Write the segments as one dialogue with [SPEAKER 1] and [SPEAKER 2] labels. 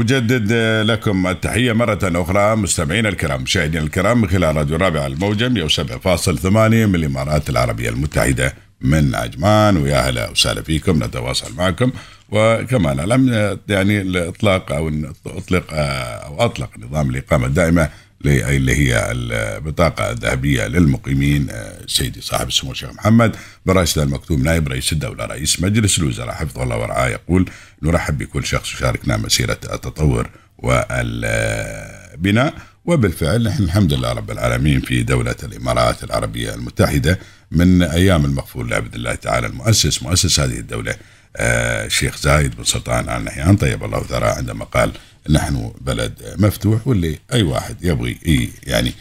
[SPEAKER 1] أجدد لكم التحية مرة أخرى مستمعينا الكرام مشاهدينا الكرام من خلال راديو الرابع الموجة 107.8 من الإمارات العربية المتحدة من عجمان. ويا هلا وسهلا فيكم نتواصل معكم. وكمان لم يعني الإطلاق أو اطلق أو أطلق نظام الإقامة الدائمة اللي هي البطاقة الذهبية للمقيمين سيدي صاحب السمو الشيخ محمد براشد المكتوم نائب رئيس الدولة رئيس مجلس الوزراء حفظه الله ورعاه يقول نرحب بكل شخص يشاركنا مسيرة التطور والبناء وبالفعل نحن الحمد لله رب العالمين في دولة الإمارات العربية المتحدة من أيام المغفور بإذن الله تعالى المؤسس مؤسس هذه الدولة الشيخ زايد بن سلطان آل نهيان. طيب الله ثراه عندما قال نحن بلد مفتوح واللي أي واحد يبغي إي يعني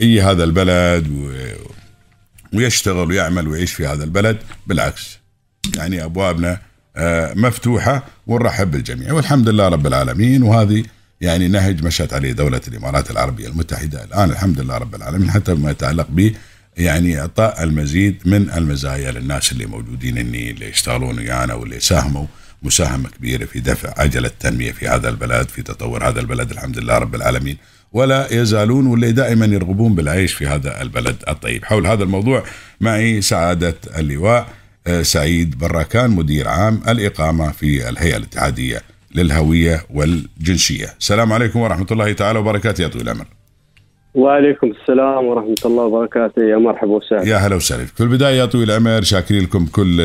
[SPEAKER 1] إي هذا البلد ويشتغل ويعمل ويعيش في هذا البلد بالعكس يعني أبوابنا مفتوحة ونرحب بالجميع والحمد لله رب العالمين. وهذه يعني نهج مشت عليه دولة الإمارات العربية المتحدة الآن الحمد لله رب العالمين حتى ما يتعلق به يعني إعطاء المزيد من المزايا للناس اللي موجودين اللي يشتغلون ويانا واللي ساهموا مساهمة كبيرة في دفع عجلة التنمية في هذا البلد في تطور هذا البلد الحمد لله رب العالمين. ولا يزالون واللي دائما يرغبون بالعيش في هذا البلد الطيب. حول هذا الموضوع معي سعادة اللواء سعيد براكان مدير عام الإقامة في الهيئة الاتحادية للهوية والجنسية. السلام عليكم ورحمة الله تعالى وبركاته يا طويل العمر
[SPEAKER 2] وعليكم السلام ورحمة الله وبركاته. يا مرحبا وسهلا.
[SPEAKER 1] يا هلا وسهلا في البداية يا طويل العمر شاكرين لكم كل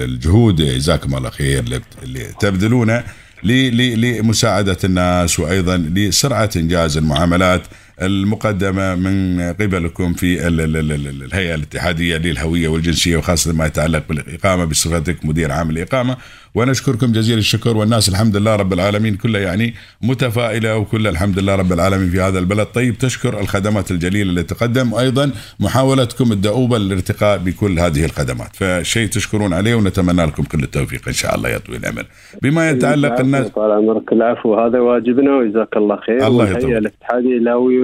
[SPEAKER 1] الجهود. جزاكم الله خير. اللي تبذلونه لمساعدة الناس وأيضا لسرعة إنجاز المعاملات. المقدمة من قبلكم في الهيئة الاتحادية للهوية والجنسية وخاصة ما يتعلق بالإقامة بصفتك مدير عام الإقامة ونشكركم جزيل الشكر والناس الحمد لله رب العالمين كلها يعني متفائلة وكل الحمد لله رب العالمين في هذا البلد. طيب تشكر الخدمات الجليلة اللي تقدم. وأيضا محاولتكم الدؤوبة للارتقاء بكل هذه الخدمات. فشيء تشكرون عليه ونتمنى لكم كل التوفيق إن شاء الله يا طويل العمر بما يتعلق
[SPEAKER 2] الناس طال عمرك العفو. هذا واجبنا وجزاك الله خير.
[SPEAKER 1] الله يطول.
[SPEAKER 2] الهيئة الاتحادية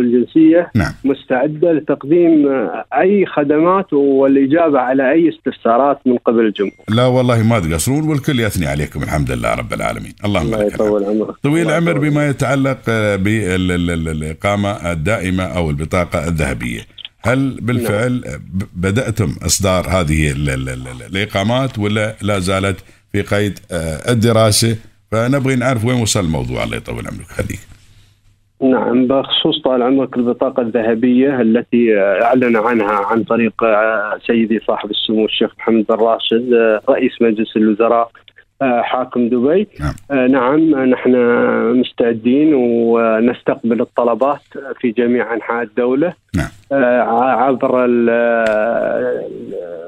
[SPEAKER 2] والجنسية
[SPEAKER 1] نعم.
[SPEAKER 2] مستعدة لتقديم أي خدمات والإجابة على أي استفسارات من قبل الجمهور.
[SPEAKER 1] لا والله ما تقصرون والكل يثني عليكم الحمد لله رب العالمين. اللهم
[SPEAKER 2] الله
[SPEAKER 1] لك
[SPEAKER 2] يطول عمرك.
[SPEAKER 1] طويل العمر بما يتعلق بالإقامة الدائمة أو البطاقة الذهبية. هل بالفعل بدأتم إصدار هذه ال- ال- ال- الإقامات ولا لا زالت في قيد الدراسة؟ فنبغي نعرف وين وصل الموضوع الله يطول عمرك. خليك
[SPEAKER 2] نعم بخصوص طال عمرك البطاقة الذهبية التي أعلن عنها عن طريق آه، سيدي صاحب السمو الشيخ محمد بن راشد آه، رئيس مجلس الوزراء آه، حاكم دبي
[SPEAKER 1] نعم.
[SPEAKER 2] نعم نحن مستعدين ونستقبل الطلبات في جميع أنحاء الدولة
[SPEAKER 1] نعم.
[SPEAKER 2] عبر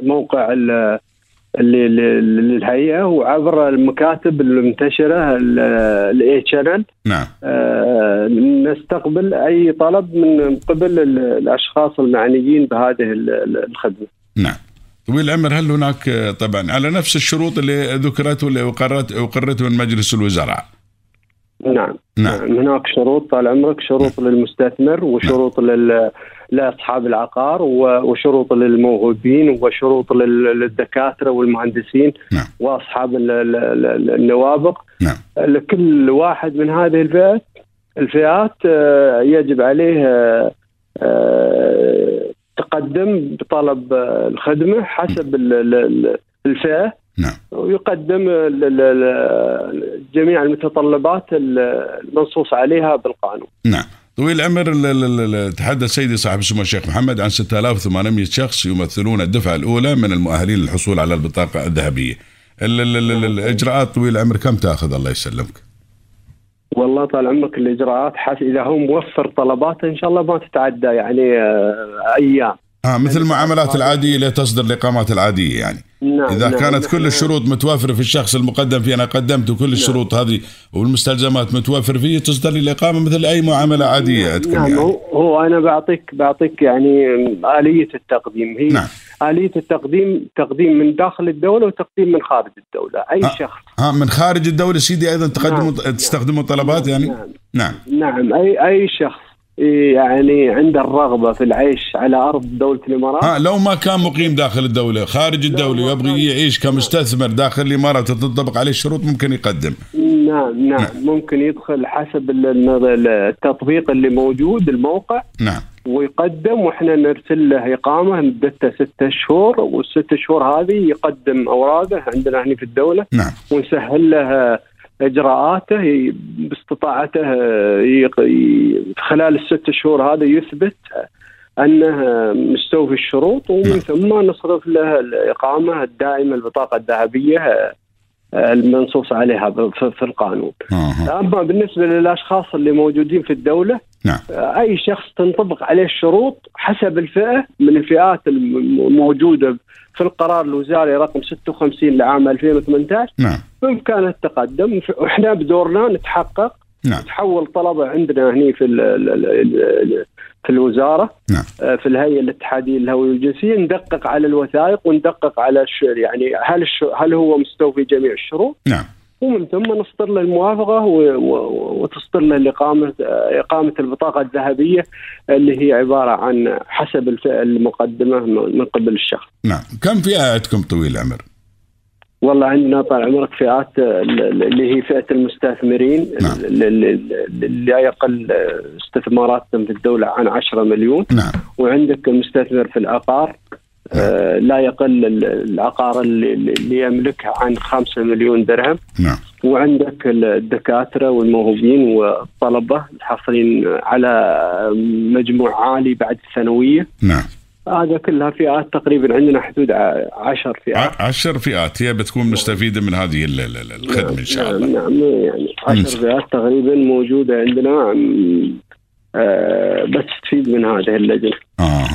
[SPEAKER 2] موقع للهيئة وعبر المكاتب المنتشرة ال e-channel
[SPEAKER 1] نعم.
[SPEAKER 2] آه، نستقبل أي طلب من قبل ال- الأشخاص المعنيين بهذه ال- ال- الخدمة.
[SPEAKER 1] نعم. طويل العمر هل هناك آه، طبعا على نفس الشروط اللي ذكرت واللي أقرت أقرت من مجلس الوزراء؟
[SPEAKER 2] نعم.
[SPEAKER 1] نعم.
[SPEAKER 2] هناك شروط طال عمرك شروط للمستثمر وشروط لل لاصحاب العقار وشروط للموهوبين وشروط لل- للدكاترة والمهندسين
[SPEAKER 1] نعم.
[SPEAKER 2] وأصحاب ال- ال- ال- النوابغ
[SPEAKER 1] نعم.
[SPEAKER 2] لكل واحد من هذه الفئات الفئات آه، يجب عليه آه، آه، تقدم بطلب الخدمة حسب ال- ال- ال- الفئة.
[SPEAKER 1] نعم.
[SPEAKER 2] ويقدم جميع المتطلبات ال- المنصوص عليها بالقانون.
[SPEAKER 1] نعم. طويل العمر ال- ال- ال- تحدث سيدي صاحب السمو الشيخ محمد عن 6800 شخص يمثلون الدفعة الأولى من المؤهلين للحصول على البطاقة الذهبية. ال- ال- ال- ال- الإجراءات طويل العمر كم تأخذ الله يسلمك؟
[SPEAKER 2] والله طال عمرك الإجراءات حس إذا هو موفر طلباته إن شاء الله ما تتعدى يعني آه، أيام.
[SPEAKER 1] آه مثل المعاملات العادية اللي تصدر الإقامات العادية يعني.
[SPEAKER 2] نعم
[SPEAKER 1] إذا
[SPEAKER 2] نعم،
[SPEAKER 1] كانت
[SPEAKER 2] نحن-
[SPEAKER 1] كل الشروط متوافرة في الشخص المقدم فيه أنا قدمت وكل الشروط هذه والمستلزمات متوفر فيه تصدر لي الإقامة مثل أي معاملة عادية عندكم
[SPEAKER 2] نعم
[SPEAKER 1] يعني.
[SPEAKER 2] هو, أنا بعطيك بعطيك يعني آلية التقديم. هي
[SPEAKER 1] نعم.
[SPEAKER 2] آلية التقديم تقديم من داخل الدولة وتقديم من خارج الدولة. أي
[SPEAKER 1] آه.
[SPEAKER 2] شخص.
[SPEAKER 1] ها من خارج الدولة سيدي أيضا تقدموا
[SPEAKER 2] نعم.
[SPEAKER 1] تستخدموا طلبات يعني؟
[SPEAKER 2] نعم.
[SPEAKER 1] نعم.
[SPEAKER 2] نعم اي أي شخص. يعني عنده الرغبة في العيش على أرض دولة الإمارات.
[SPEAKER 1] ها لو ما كان مقيم داخل الدولة خارج ويبغي
[SPEAKER 2] كان-
[SPEAKER 1] يعيش كمستثمر داخل الإمارات وتنطبق عليه الشروط ممكن يقدم.
[SPEAKER 2] نعم نعم. ممكن يدخل حسب ال- ال- التطبيق اللي موجود الموقع.
[SPEAKER 1] نعم.
[SPEAKER 2] ويقدم وإحنا نرسل له إقامة مدتها ستة شهور والست شهور هذه يقدم أوراقه عندنا هنا في الدولة.
[SPEAKER 1] نعم.
[SPEAKER 2] ونسهل له إجراءاته باستطاعته ي- خلال الست شهور هذا يثبت أنه مستوفي الشروط ومن
[SPEAKER 1] نعم.
[SPEAKER 2] ثم نصرف له الإقامة الدائمة البطاقة الذهبية المنصوص عليها في القانون.
[SPEAKER 1] آه.
[SPEAKER 2] أما بالنسبة للأشخاص اللي موجودين في الدولة
[SPEAKER 1] نعم.
[SPEAKER 2] أي شخص تنطبق عليه الشروط حسب الفئة من الفئات الموجودة في القرار الوزاري رقم 56 لعام 2018
[SPEAKER 1] نعم.
[SPEAKER 2] بامكانه التقدم وإحنا بدورنا نتحقق.
[SPEAKER 1] نعم.
[SPEAKER 2] تحول طلبة عندنا هني في ال ال ال ال في الوزارة.
[SPEAKER 1] نعم.
[SPEAKER 2] آه، في الهيئة الاتحادية للهوية والجنسية. ندقق على الوثائق وندقق على يعني هل الش- هل هو مستوفي جميع الشروط.
[SPEAKER 1] نعم.
[SPEAKER 2] ومن ثم نصدر له الموافقة وتصدر له الاقامه إقامة البطاقة الذهبية اللي هي عبارة عن حسب الفئه المقدمة من قبل الشخص.
[SPEAKER 1] نعم كم فئة عندكم طويل العمر؟
[SPEAKER 2] والله عندنا طال عمرك فئات اللي هي فئة المستثمرين
[SPEAKER 1] نعم.
[SPEAKER 2] اللي- يقل استثماراتهم في الدولة عن 10 مليون
[SPEAKER 1] نعم
[SPEAKER 2] وعندك المستثمر في العقار آه، لا يقل ال- العقار اللي, اللي يملكه عن 5 مليون درهم.
[SPEAKER 1] نعم.
[SPEAKER 2] وعندك الدكاترة والموهوبين والطلبة الحاصلين على مجموع عالي بعد الثانوية.
[SPEAKER 1] نعم.
[SPEAKER 2] هذا كلها فئات تقريبا عندنا حدود عشر فئات.
[SPEAKER 1] عشر فئات. هي بتكون مستفيدة من هذه ال- ال- ال- الخدمة إن شاء الله.
[SPEAKER 2] نعم نعم يعني عشر فئات تقريبا موجودة عندنا. آه، بس تفيد من هذه اللجنة.
[SPEAKER 1] آه.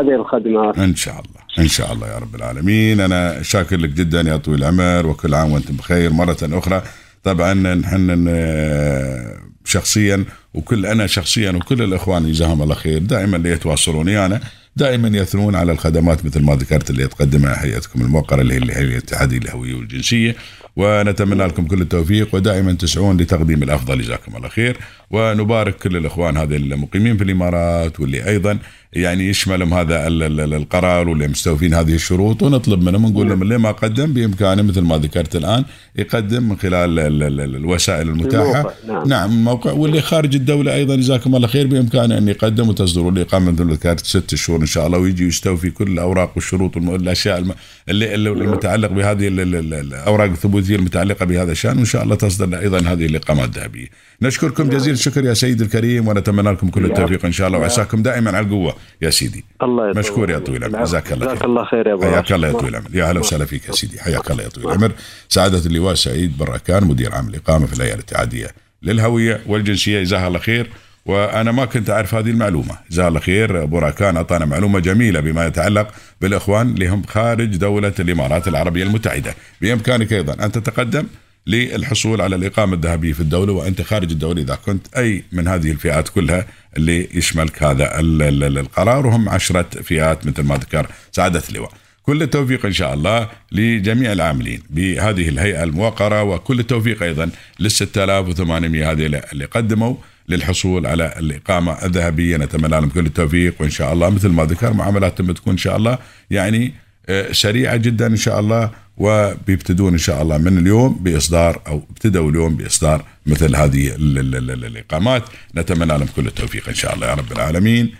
[SPEAKER 2] هذه الخدمات.
[SPEAKER 1] إن شاء الله. إن شاء الله يا رب العالمين. أنا شاكر لك جدا يا طويل العمر وكل عام وأنتم بخير. مرة أخرى طبعا نحن آه، شخصيا وكل أنا شخصيا وكل الإخوان جزاهم الله خير دائما اللي يتواصلون أنا دائما يثنون على الخدمات مثل ما ذكرت اللي تقدمها هيئتكم الموقرة اللي هي الهيئه الاتحادية للهويه والجنسية. ونتمنى لكم كل التوفيق ودائما تسعون لتقديم الأفضل. جزاكم الله خير. ونبارك كل الإخوان هذا المقيمين في الإمارات واللي أيضا يعني يشملهم هذا ال- ال- ال- القرار واللي مستوفين هذه الشروط ونطلب منهم. ونقول لهم اللي ما قدم بإمكانه مثل ما ذكرت الآن يقدم من خلال ال- ال- ال- الوسائل
[SPEAKER 2] المتاحة. نعم.
[SPEAKER 1] نعم الموقع واللي خارج الدولة أيضا جزاكم الله خير بإمكانه أن يقدم وتصدروا الإقامة مثل ذكرت ست شهور إن شاء الله ويجي يستوفي كل الأوراق والشروط والاشياء الم- اللي المتعلق بهذه ال- ال- ال- الأوراق الثبوتية المتعلقة بهذا الشأن. وإن شاء الله تصدر أيضا هذه الاقامه الذهبية. نشكركم جزيل الشكر يا سيدي الكريم ونتمنى لكم كل التوفيق إن شاء الله. وعساكم دائما على القوة يا سيدي.
[SPEAKER 2] الله
[SPEAKER 1] مشكور يا. طويل العمر.
[SPEAKER 2] العفو.
[SPEAKER 1] جزاك الله
[SPEAKER 2] جزاك
[SPEAKER 1] خير.
[SPEAKER 2] الله خير يا أبو
[SPEAKER 1] حياك. الله يا طويل العمر. يا أهلا وسهلا فيك يا سيدي. حياك الله يا طويل العمر. سعادة اللواء سعيد براكان مدير عام الإقامة في الهيئة الاتحادية للهوية والجنسية. جزاها الله خير. وأنا ما كنت أعرف هذه المعلومة. جزاه الله خير. أبو راكان أعطانا معلومة جميلة بما يتعلق بالإخوان اللي هم خارج دولة الإمارات العربية المتحدة. بإمكانك أيضا أن تتقدم للحصول على الإقامة الذهبية في الدولة وأنت خارج الدولة إذا كنت أي من هذه الفئات كلها اللي يشملك هذا ال- ال- ال- القرار وهم عشرة فئات مثل ما ذكر سعادة اللواء. كل التوفيق إن شاء الله لجميع العاملين بهذه الهيئة الموقرة وكل التوفيق أيضا لل 6800 هذه اللي قدموا للحصول على الإقامة الذهبية. نتمنى لهم كل التوفيق وإن شاء الله مثل ما ذكر معاملاتهم بتكون إن شاء الله يعني آه، سريعة جدا إن شاء الله وبيبتدون إن شاء الله من اليوم بإصدار أو ابتدوا اليوم بإصدار مثل هذه ال- ال- ال- الإقامات. نتمنى لهم كل التوفيق إن شاء الله يا رب العالمين.